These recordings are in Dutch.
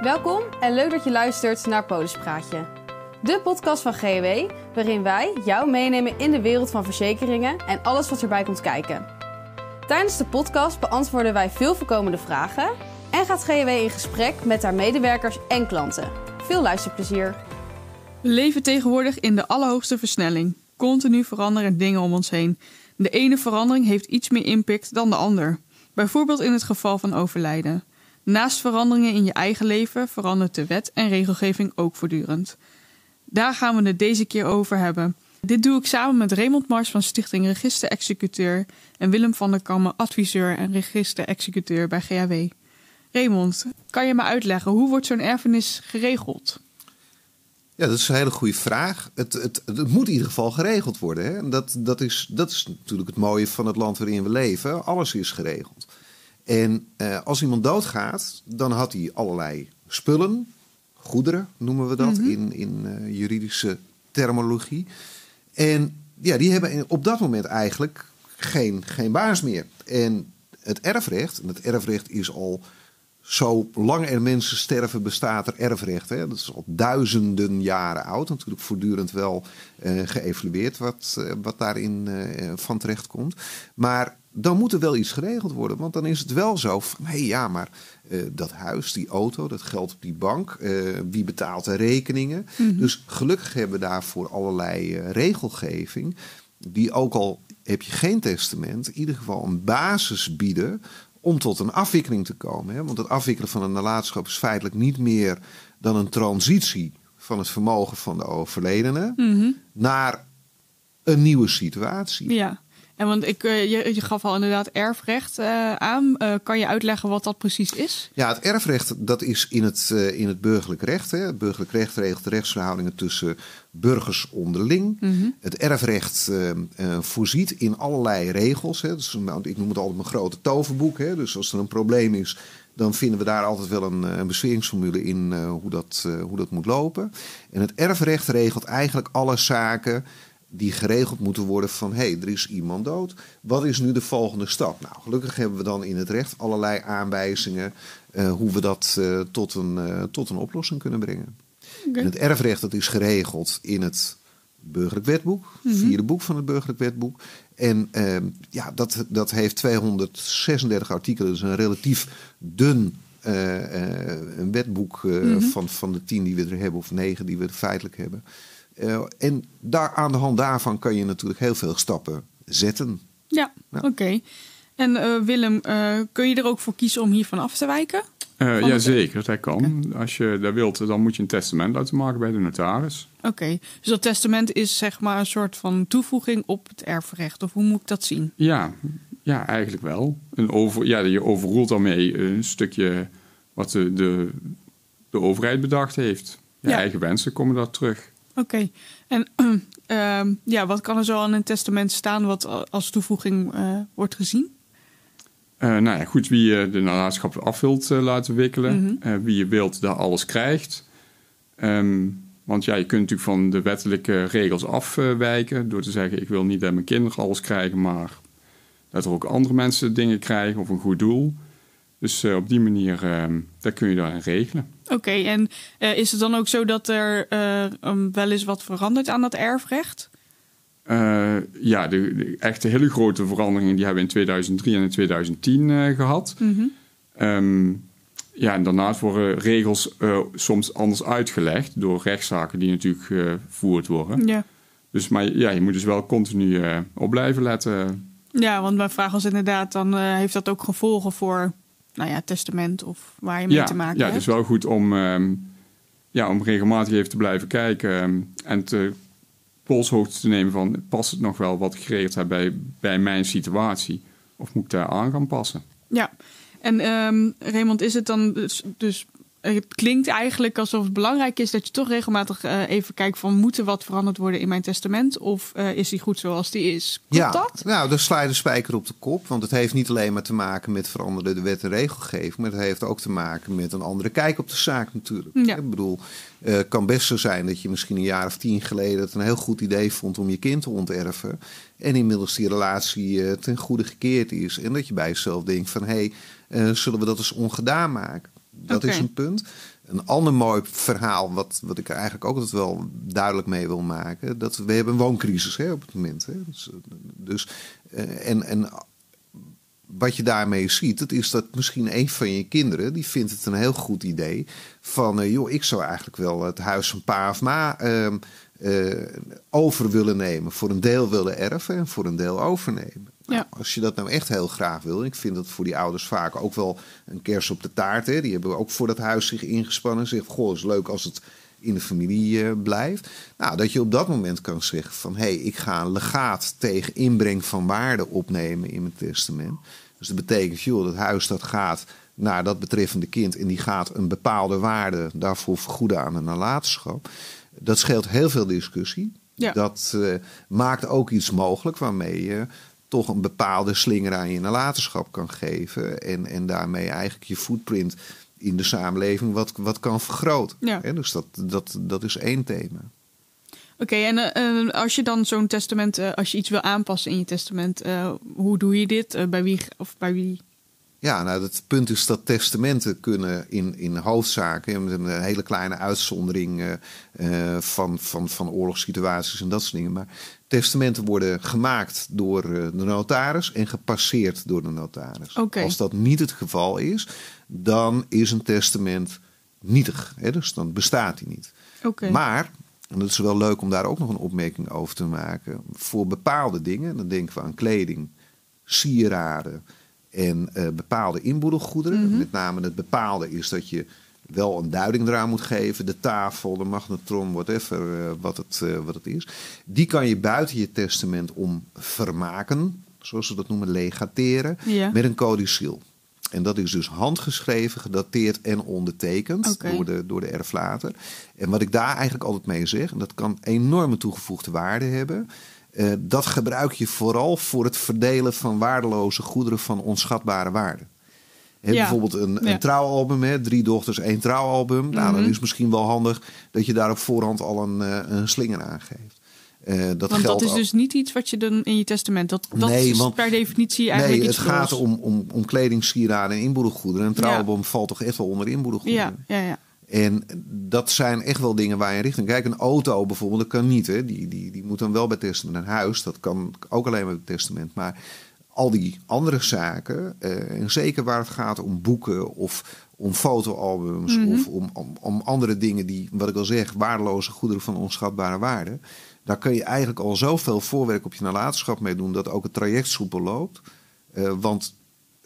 Welkom en leuk dat je luistert naar Polispraatje. De podcast van GW, waarin wij jou meenemen in de wereld van verzekeringen en alles wat erbij komt kijken. Tijdens de podcast beantwoorden wij veel voorkomende vragen en gaat GW in gesprek met haar medewerkers en klanten. Veel luisterplezier. We leven tegenwoordig in de allerhoogste versnelling. Continu veranderen dingen om ons heen. De ene verandering heeft iets meer impact dan de ander. Bijvoorbeeld in het geval van overlijden. Naast veranderingen in je eigen leven verandert de wet en regelgeving ook voortdurend. Daar gaan we het deze keer over hebben. Dit doe ik samen met Raymond Mars van Stichting Register-Executeur en Willem van der Kammen, adviseur en register-executeur bij GAW. Raymond, kan je me uitleggen hoe wordt zo'n erfenis geregeld? Ja, dat is een hele goede vraag. Het, het, het moet in ieder geval geregeld worden. Hè? Dat, dat, is, dat is natuurlijk het mooie van het land waarin we leven. Alles is geregeld. En eh, als iemand doodgaat, dan had hij allerlei spullen, goederen noemen we dat in, in uh, juridische terminologie. En ja, die hebben op dat moment eigenlijk geen, geen baas meer. En het erfrecht, en het erfrecht is al zolang er mensen sterven, bestaat er erfrecht. Hè? Dat is al duizenden jaren oud. Natuurlijk voortdurend wel uh, geëvalueerd wat, uh, wat daarin uh, van terecht komt. Maar dan moet er wel iets geregeld worden. Want dan is het wel zo van, hé hey, ja, maar dat huis, die auto, dat geld op die bank, wie betaalt de rekeningen? Mm -hmm. Dus gelukkig hebben we daarvoor allerlei regelgeving, die ook al heb je geen testament, in ieder geval een basis bieden om tot een afwikkeling te komen. Hè? Want het afwikkelen van een nalatenschap is feitelijk niet meer dan een transitie van het vermogen van de overledene mm -hmm. naar een nieuwe situatie. Ja. En want ik, je, je gaf al inderdaad erfrecht uh, aan. Uh, kan je uitleggen wat dat precies is? Ja, het erfrecht dat is in het, uh, in het burgerlijk recht. Hè. Het burgerlijk recht regelt de rechtsverhoudingen tussen burgers onderling. Mm -hmm. Het erfrecht voorziet in allerlei regels. Hè. Dus, ik noem het altijd mijn grote toverboek. Hè. Dus als er een probleem is, dan vinden we daar altijd wel een, een in hoe, dat, hoe dat moet lopen. En het erfrecht regelt eigenlijk alle zaken die geregeld moeten worden van hé, hey, er is iemand dood. Wat is nu de volgende stap? Nou, gelukkig hebben we dan in het recht allerlei aanwijzingen uh, hoe we dat uh, tot, een, uh, tot een oplossing kunnen brengen. Okay. En het erfrecht dat is geregeld in het burgerlijk wetboek, mm -hmm. vierde boek van het burgerlijk wetboek. En ja, dat, dat heeft 236 artikelen, dus een relatief dun een wetboek mm -hmm. van, van de tien die we er hebben, of negen die we er feitelijk hebben. Uh, en daar, aan de hand daarvan kan je natuurlijk heel veel stappen zetten. Ja, ja. oké. Okay. En uh, Willem, uh, kun je er ook voor kiezen om hiervan af te wijken? ja, zeker. Dat kan. Okay. Als je dat wilt, dan moet je een testament laten maken bij de notaris. Oké, okay. dus dat testament is zeg maar een soort van toevoeging op het erfrecht. Of hoe moet ik dat zien? Ja, ja eigenlijk wel. Een over, ja, je overroelt daarmee een stukje wat de, de, de overheid bedacht heeft. Je ja. eigen wensen komen daar terug. Oké, okay. en uh, ja, wat kan er zo aan een testament staan wat als toevoeging uh, wordt gezien? Uh, nou ja, goed, wie je de nalatenschap af wilt laten wikkelen, mm -hmm. wie je wilt dat alles krijgt. Um, want ja, je kunt natuurlijk van de wettelijke regels afwijken door te zeggen: ik wil niet dat mijn kinderen alles krijgen, maar dat er ook andere mensen dingen krijgen of een goed doel. Dus uh, op die manier, uh, daar kun je daarin regelen. Oké, okay, en uh, is het dan ook zo dat er um, wel eens wat verandert aan dat erfrecht? ja, de, de, echte hele grote veranderingen die hebben we in 2003 en in 2010 gehad. Mm -hmm. um, ja, en daarnaast worden regels soms anders uitgelegd door rechtszaken die natuurlijk gevoerd worden. Ja. Dus maar ja, je moet dus wel continu op blijven letten. Ja, want mijn vraag was inderdaad, dan heeft dat ook gevolgen voor nou ja, testament of waar je mee ja, te maken ja, hebt. Ja, het is wel goed om, um, ja, om regelmatig even te blijven kijken um, en te polshoogte te nemen van past het nog wel wat ik geregeld heb bij, bij mijn situatie of moet ik daar aan gaan passen? Ja, en um, Raymond, is het dan dus, dus het klinkt eigenlijk alsof het belangrijk is dat je toch regelmatig uh, even kijkt van moet er wat veranderd worden in mijn testament of uh, is die goed zoals die is? Ja, dat? nou, daar sla je de spijker op de kop, want het heeft niet alleen maar te maken met veranderde de wet en regelgeving, maar het heeft ook te maken met een andere kijk op de zaak natuurlijk. Ja. Ik bedoel, het uh, kan best zo zijn dat je misschien een jaar of tien geleden het een heel goed idee vond om je kind te onterven en inmiddels die relatie ten goede gekeerd is en dat je bij jezelf denkt van hé, hey, zullen we dat eens ongedaan maken? Dat is een punt. Een ander mooi verhaal, wat, wat ik er eigenlijk ook altijd wel duidelijk mee wil maken. Dat we hebben een wooncrisis hè, op het moment. Hè. Dus, dus, eh, en, en wat je daarmee ziet, dat is dat misschien een van je kinderen, die vindt het een heel goed idee. Van, eh, joh, ik zou eigenlijk wel het huis van pa of ma ehm, eh, over willen nemen. Voor een deel willen erven en voor een deel overnemen. Nou, Ja. Als je dat nou echt heel graag wil, en ik vind dat voor die ouders vaak ook wel een kers op de taart. Hè. Die hebben ook voor dat huis zich ingespannen. Zeggen, goh, is leuk als het in de familie eh, blijft. Nou, dat je op dat moment kan zeggen van... hé, hey, ik ga een legaat tegen inbreng van waarde opnemen in mijn testament. Dus dat betekent, joh, dat huis dat gaat naar dat betreffende kind... en die gaat een bepaalde waarde daarvoor vergoeden aan een nalatenschap. Dat scheelt heel veel discussie. Ja. Dat eh, maakt ook iets mogelijk waarmee je toch een bepaalde slinger aan je nalatenschap kan geven. En, en daarmee eigenlijk je footprint in de samenleving wat, wat kan vergroten. Ja. Dus dat, dat, dat is één thema. Oké, en eh, als je dan zo'n testament, eh, als je iets wil aanpassen in je testament, eh, hoe doe je dit? Bij wie of bij wie? Ja, nou, het punt is dat testamenten kunnen in, in hoofdzaken, met een hele kleine uitzondering van, van, van oorlogssituaties en dat soort dingen. Maar testamenten worden gemaakt door eh, de notaris en gepasseerd door de notaris. Als dat niet het geval is, dan is een testament nietig. Hè? Dus dan bestaat hij niet. Maar, en dat is wel leuk om daar ook nog een opmerking over te maken. Voor bepaalde dingen, dan denken we aan kleding, sieraden en eh, bepaalde inboedelgoederen. Met name het bepaalde is dat je wel een duiding eraan moet geven. De tafel, de magnetron, whatever eh, wat, het, eh, wat het is. Die kan je buiten je testament om vermaken, zoals ze dat noemen, legateren, Ja. met een codicil. En dat is dus handgeschreven, gedateerd en ondertekend door, de, door de erflater. En wat ik daar eigenlijk altijd mee zeg, en dat kan enorme toegevoegde waarde hebben. eh, dat gebruik je vooral voor het verdelen van waardeloze goederen van onschatbare waarde. Hè, Ja. Bijvoorbeeld een, Ja. een trouwalbum, hè, drie dochters, één trouwalbum. Nou, dan is het misschien wel handig dat je daar op voorhand al een, eh, een slinger aan geeft. Eh, dat want dat is dus niet iets wat je dan in je testament. Dat, dat Nee, is want- per definitie eigenlijk Nee, iets het gaat om, om, om kleding, sieraden en inboedelgoederen. Een trouwalbum valt toch echt wel onder inboedelgoederen. Ja, ja, ja. En dat zijn echt wel dingen waar je richting. Kijk, een auto bijvoorbeeld, dat kan niet. Hè. Die, die, die moet dan wel bij testament. Een huis, dat kan ook alleen maar bij testament. Maar al die andere zaken, eh, en zeker waar het gaat om boeken of om fotoalbums of om, om, om andere dingen die, wat ik al zeg, waardeloze goederen van onschatbare waarde. Daar kun je eigenlijk al zoveel voorwerk op je nalatenschap mee doen dat ook het traject soepel loopt. Eh, want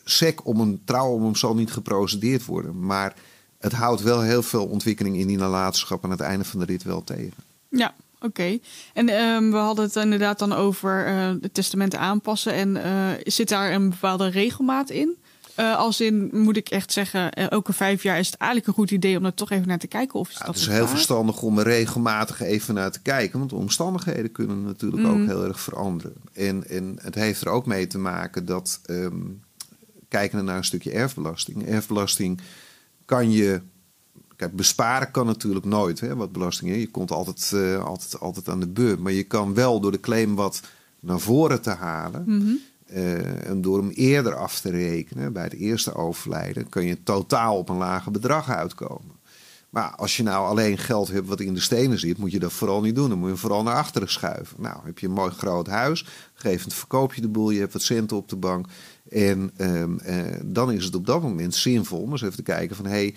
sec om een trouwalbum zal niet geprocedeerd worden. Maar het houdt wel heel veel ontwikkeling in die nalatenschap aan het einde van de rit wel tegen. Ja, oké. En ehm, we hadden het inderdaad dan over eh het testamenten aanpassen. En eh, zit daar een bepaalde regelmaat in? Eh, als in, moet ik echt zeggen, elke vijf jaar is het eigenlijk een goed idee om er toch even naar te kijken. Of is Ja, dat het is heel verstandig om er regelmatig even naar te kijken. Want de omstandigheden kunnen natuurlijk ook heel erg veranderen. En, en het heeft er ook mee te maken dat... ehm kijken naar een stukje erfbelasting. Erfbelasting kan je... Kijk, besparen kan natuurlijk nooit, hè, wat belasting is. Je komt altijd, eh, altijd, altijd aan de beurt. Maar je kan wel door de claim wat naar voren te halen... Mhm. eh, en door hem eerder af te rekenen, bij het eerste overlijden, kun je totaal op een lager bedrag uitkomen. Maar als je nou alleen geld hebt wat in de stenen zit, moet je dat vooral niet doen. Dan moet je hem vooral naar achteren schuiven. Nou, heb je een mooi groot huis, gevend verkoop je de boel, je hebt wat centen op de bank. En ehm, eh, dan is het op dat moment zinvol om eens even te kijken van... Hey,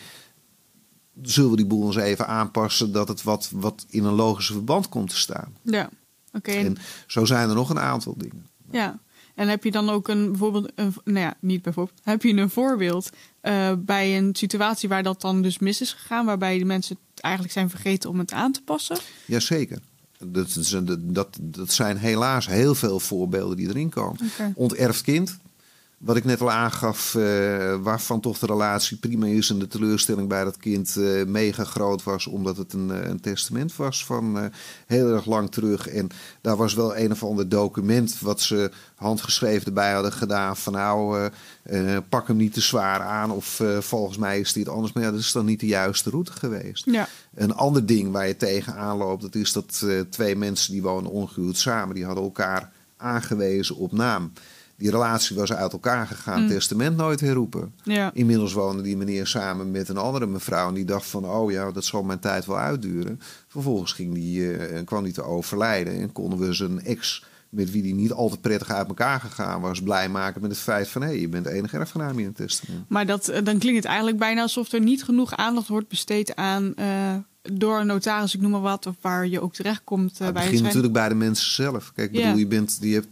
zullen we die boel eens even aanpassen dat het wat, wat in een logische verband komt te staan. Ja, oké. en- En zo zijn er nog een aantal dingen. Ja. En heb je dan ook een bijvoorbeeld, een, nou ja, niet bijvoorbeeld, heb je een voorbeeld eh, bij een situatie waar dat dan dus mis is gegaan, waarbij de mensen eigenlijk zijn vergeten om het aan te passen? Jazeker. Dat, dat, dat zijn helaas heel veel voorbeelden die erin komen. Onterfd kind, wat ik net al aangaf, eh, waarvan toch de relatie prima is en de teleurstelling bij dat kind eh, mega groot was, omdat het een, eh, een testament was van heel erg lang terug. En daar was wel een of ander document wat ze handgeschreven erbij hadden gedaan van nou, pak hem niet te zwaar aan of volgens mij is dit anders. Maar ja, dat is dan niet de juiste route geweest. Ja. Een ander ding waar je tegenaan loopt, dat is dat twee mensen die wonen ongehuwd samen, die hadden elkaar aangewezen op naam. Die relatie was uit elkaar gegaan, testament nooit herroepen. Ja. Inmiddels woonde die meneer samen met een andere mevrouw. En die dacht van, oh ja, dat zal mijn tijd wel uitduren. Vervolgens ging die, eh, kwam hij te overlijden. En konden we zijn ex, met wie die niet al te prettig uit elkaar gegaan was... blij maken met het feit van, hé, hey, je bent de enige erfgenaam in het testament. Maar dat, eh, dan klinkt het eigenlijk bijna alsof er niet genoeg aandacht wordt besteed aan... eh, door een notaris, ik noem maar wat, of waar je ook terechtkomt uh, het bij begint zijn- natuurlijk bij de mensen zelf. Kijk, ik Ja. bedoel, je bent, die hebt,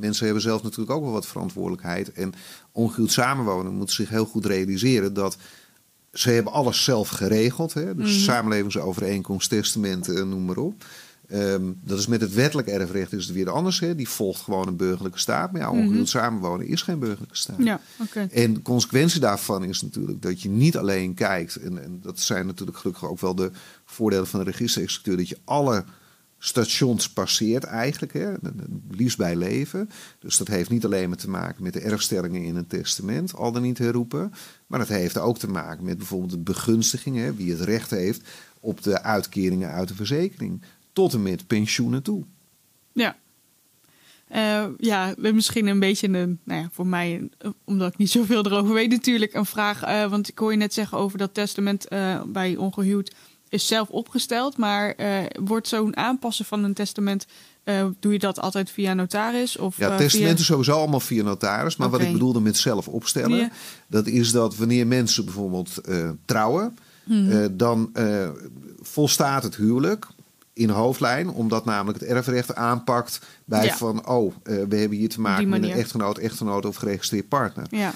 mensen hebben zelf natuurlijk ook wel wat verantwoordelijkheid. En ongehuwd samenwonen moeten zich heel goed realiseren dat ze hebben alles zelf geregeld. Hè? Dus Mhm. samenlevingsovereenkomst, testamenten, en noem maar op. Ehm, dat is met het wettelijk erfrecht is het weer anders. Hè? Die volgt gewoon een burgerlijke staat. Maar ja, ongehuwd samenwonen is geen burgerlijke staat. Mhm. Ja. En de consequentie daarvan is natuurlijk dat je niet alleen kijkt, en, en dat zijn natuurlijk gelukkig ook wel de voordelen van de registerexecuteur, dat je alle stations passeert eigenlijk, hè, liefst bij leven. Dus dat heeft niet alleen maar te maken met de erfstellingen in een testament, al dan niet herroepen, maar dat heeft ook te maken met bijvoorbeeld de begunstiging, hè, wie het recht heeft op de uitkeringen uit de verzekering, tot en met pensioenen toe. Ja. Eh, ja, misschien een beetje een, nou ja, voor mij, omdat ik niet zoveel erover weet natuurlijk, een vraag. eh, want ik hoor je net zeggen over dat testament eh, bij ongehuwd is zelf opgesteld. Maar wordt zo'n aanpassen van een testament, doe je dat altijd via notaris? Of, Ja, testamenten via... sowieso allemaal via notaris. Maar wat ik bedoelde met zelf opstellen, Ja. dat is dat wanneer mensen bijvoorbeeld trouwen, eh, dan volstaat het huwelijk in hoofdlijn, omdat namelijk het erfrecht aanpakt bij Ja. van, oh, eh, we hebben hier te maken met een echtgenoot, echtgenoot of geregistreerd partner. Ja,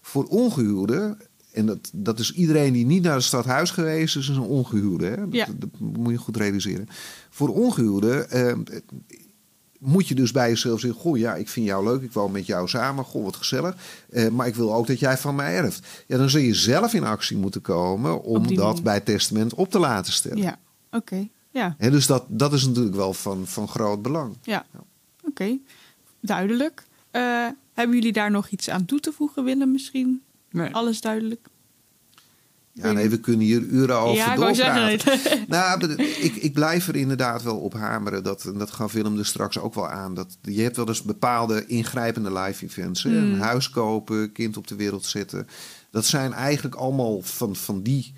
Voor ongehuwden, en dat, dat is iedereen die niet naar het stadhuis geweest is, is een ongehuwde. Hè? Dat, Ja. dat moet je goed realiseren. Voor ongehuwden eh, moet je dus bij jezelf zeggen: Goh, ja, ik vind jou leuk, ik woon met jou samen, goh, wat gezellig. Eh, maar ik wil ook dat jij van mij erft. Ja, dan zul je zelf in actie moeten komen om dat manier. bij het testament op te laten stellen. ja. oké. Ja, Hè, dus dat, dat is natuurlijk wel van, van groot belang. ja. oké. Duidelijk. Eh, hebben jullie daar nog iets aan toe te voegen, Willem, misschien? Nee. Alles duidelijk? Ja, nee, we kunnen hier uren over ja, ik doorpraten. Nou, ik, ik blijf er inderdaad wel op hameren. Dat, en dat gaf Willem er straks ook wel aan. Dat, je hebt wel eens bepaalde ingrijpende live events. Hè? Een huis kopen, kind op de wereld zetten. Dat zijn eigenlijk allemaal van, van die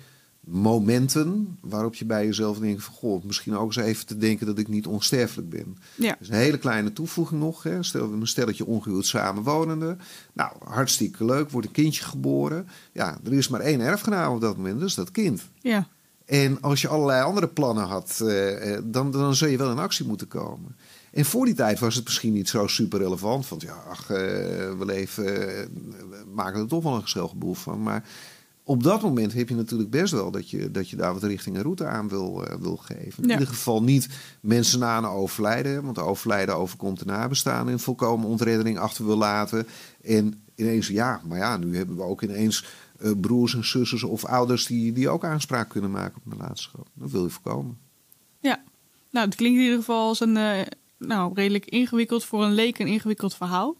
momenten waarop je bij jezelf denkt van... Goh, misschien ook eens even te denken dat ik niet onsterfelijk ben. ja. Is een hele kleine toevoeging nog. Hè. Stel, een stelletje ongehuwd samenwonenden. Nou, hartstikke leuk. Wordt een kindje geboren. Ja, er is maar één erfgenaam op dat moment. Dat is dat kind. ja. En als je allerlei andere plannen had, eh, eh, dan, dan zul je wel in actie moeten komen. En voor die tijd was het misschien niet zo super relevant. Want ja, ach, eh, we leven, eh, we maken er toch wel een gezellig boel van. Maar op dat moment heb je natuurlijk best wel dat je, dat je daar wat richting en route aan wil, eh, wil geven. In Ja. ieder geval niet mensen na een overlijden. Want overlijden overkomt de nabestaanden in volkomen ontreddering achter wil laten. En ineens, ja, maar ja, nu hebben we ook ineens eh, broers en zussen of ouders die, die ook aanspraak kunnen maken op een nalatenschap. Dat wil je voorkomen. Ja, nou, het klinkt in ieder geval als een eh, nou, redelijk ingewikkeld, voor een leek een ingewikkeld verhaal.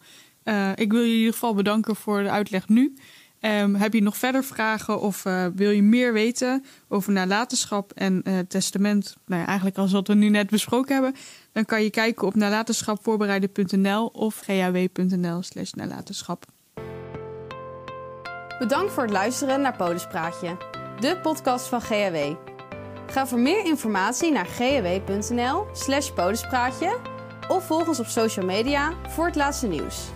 Ik wil je in ieder geval bedanken voor de uitleg nu. Ehm, heb je nog verder vragen of eh, wil je meer weten over nalatenschap en eh, testament? Nou ja, eigenlijk als wat we nu net besproken hebben, dan kan je kijken op nalatenschapvoorbereiden.nl of gaw.nl slash nalatenschap. Bedankt voor het luisteren naar Polispraatje, de podcast van GHW. Ga voor meer informatie naar ghw.nl slash polispraatje of volg ons op social media voor het laatste nieuws.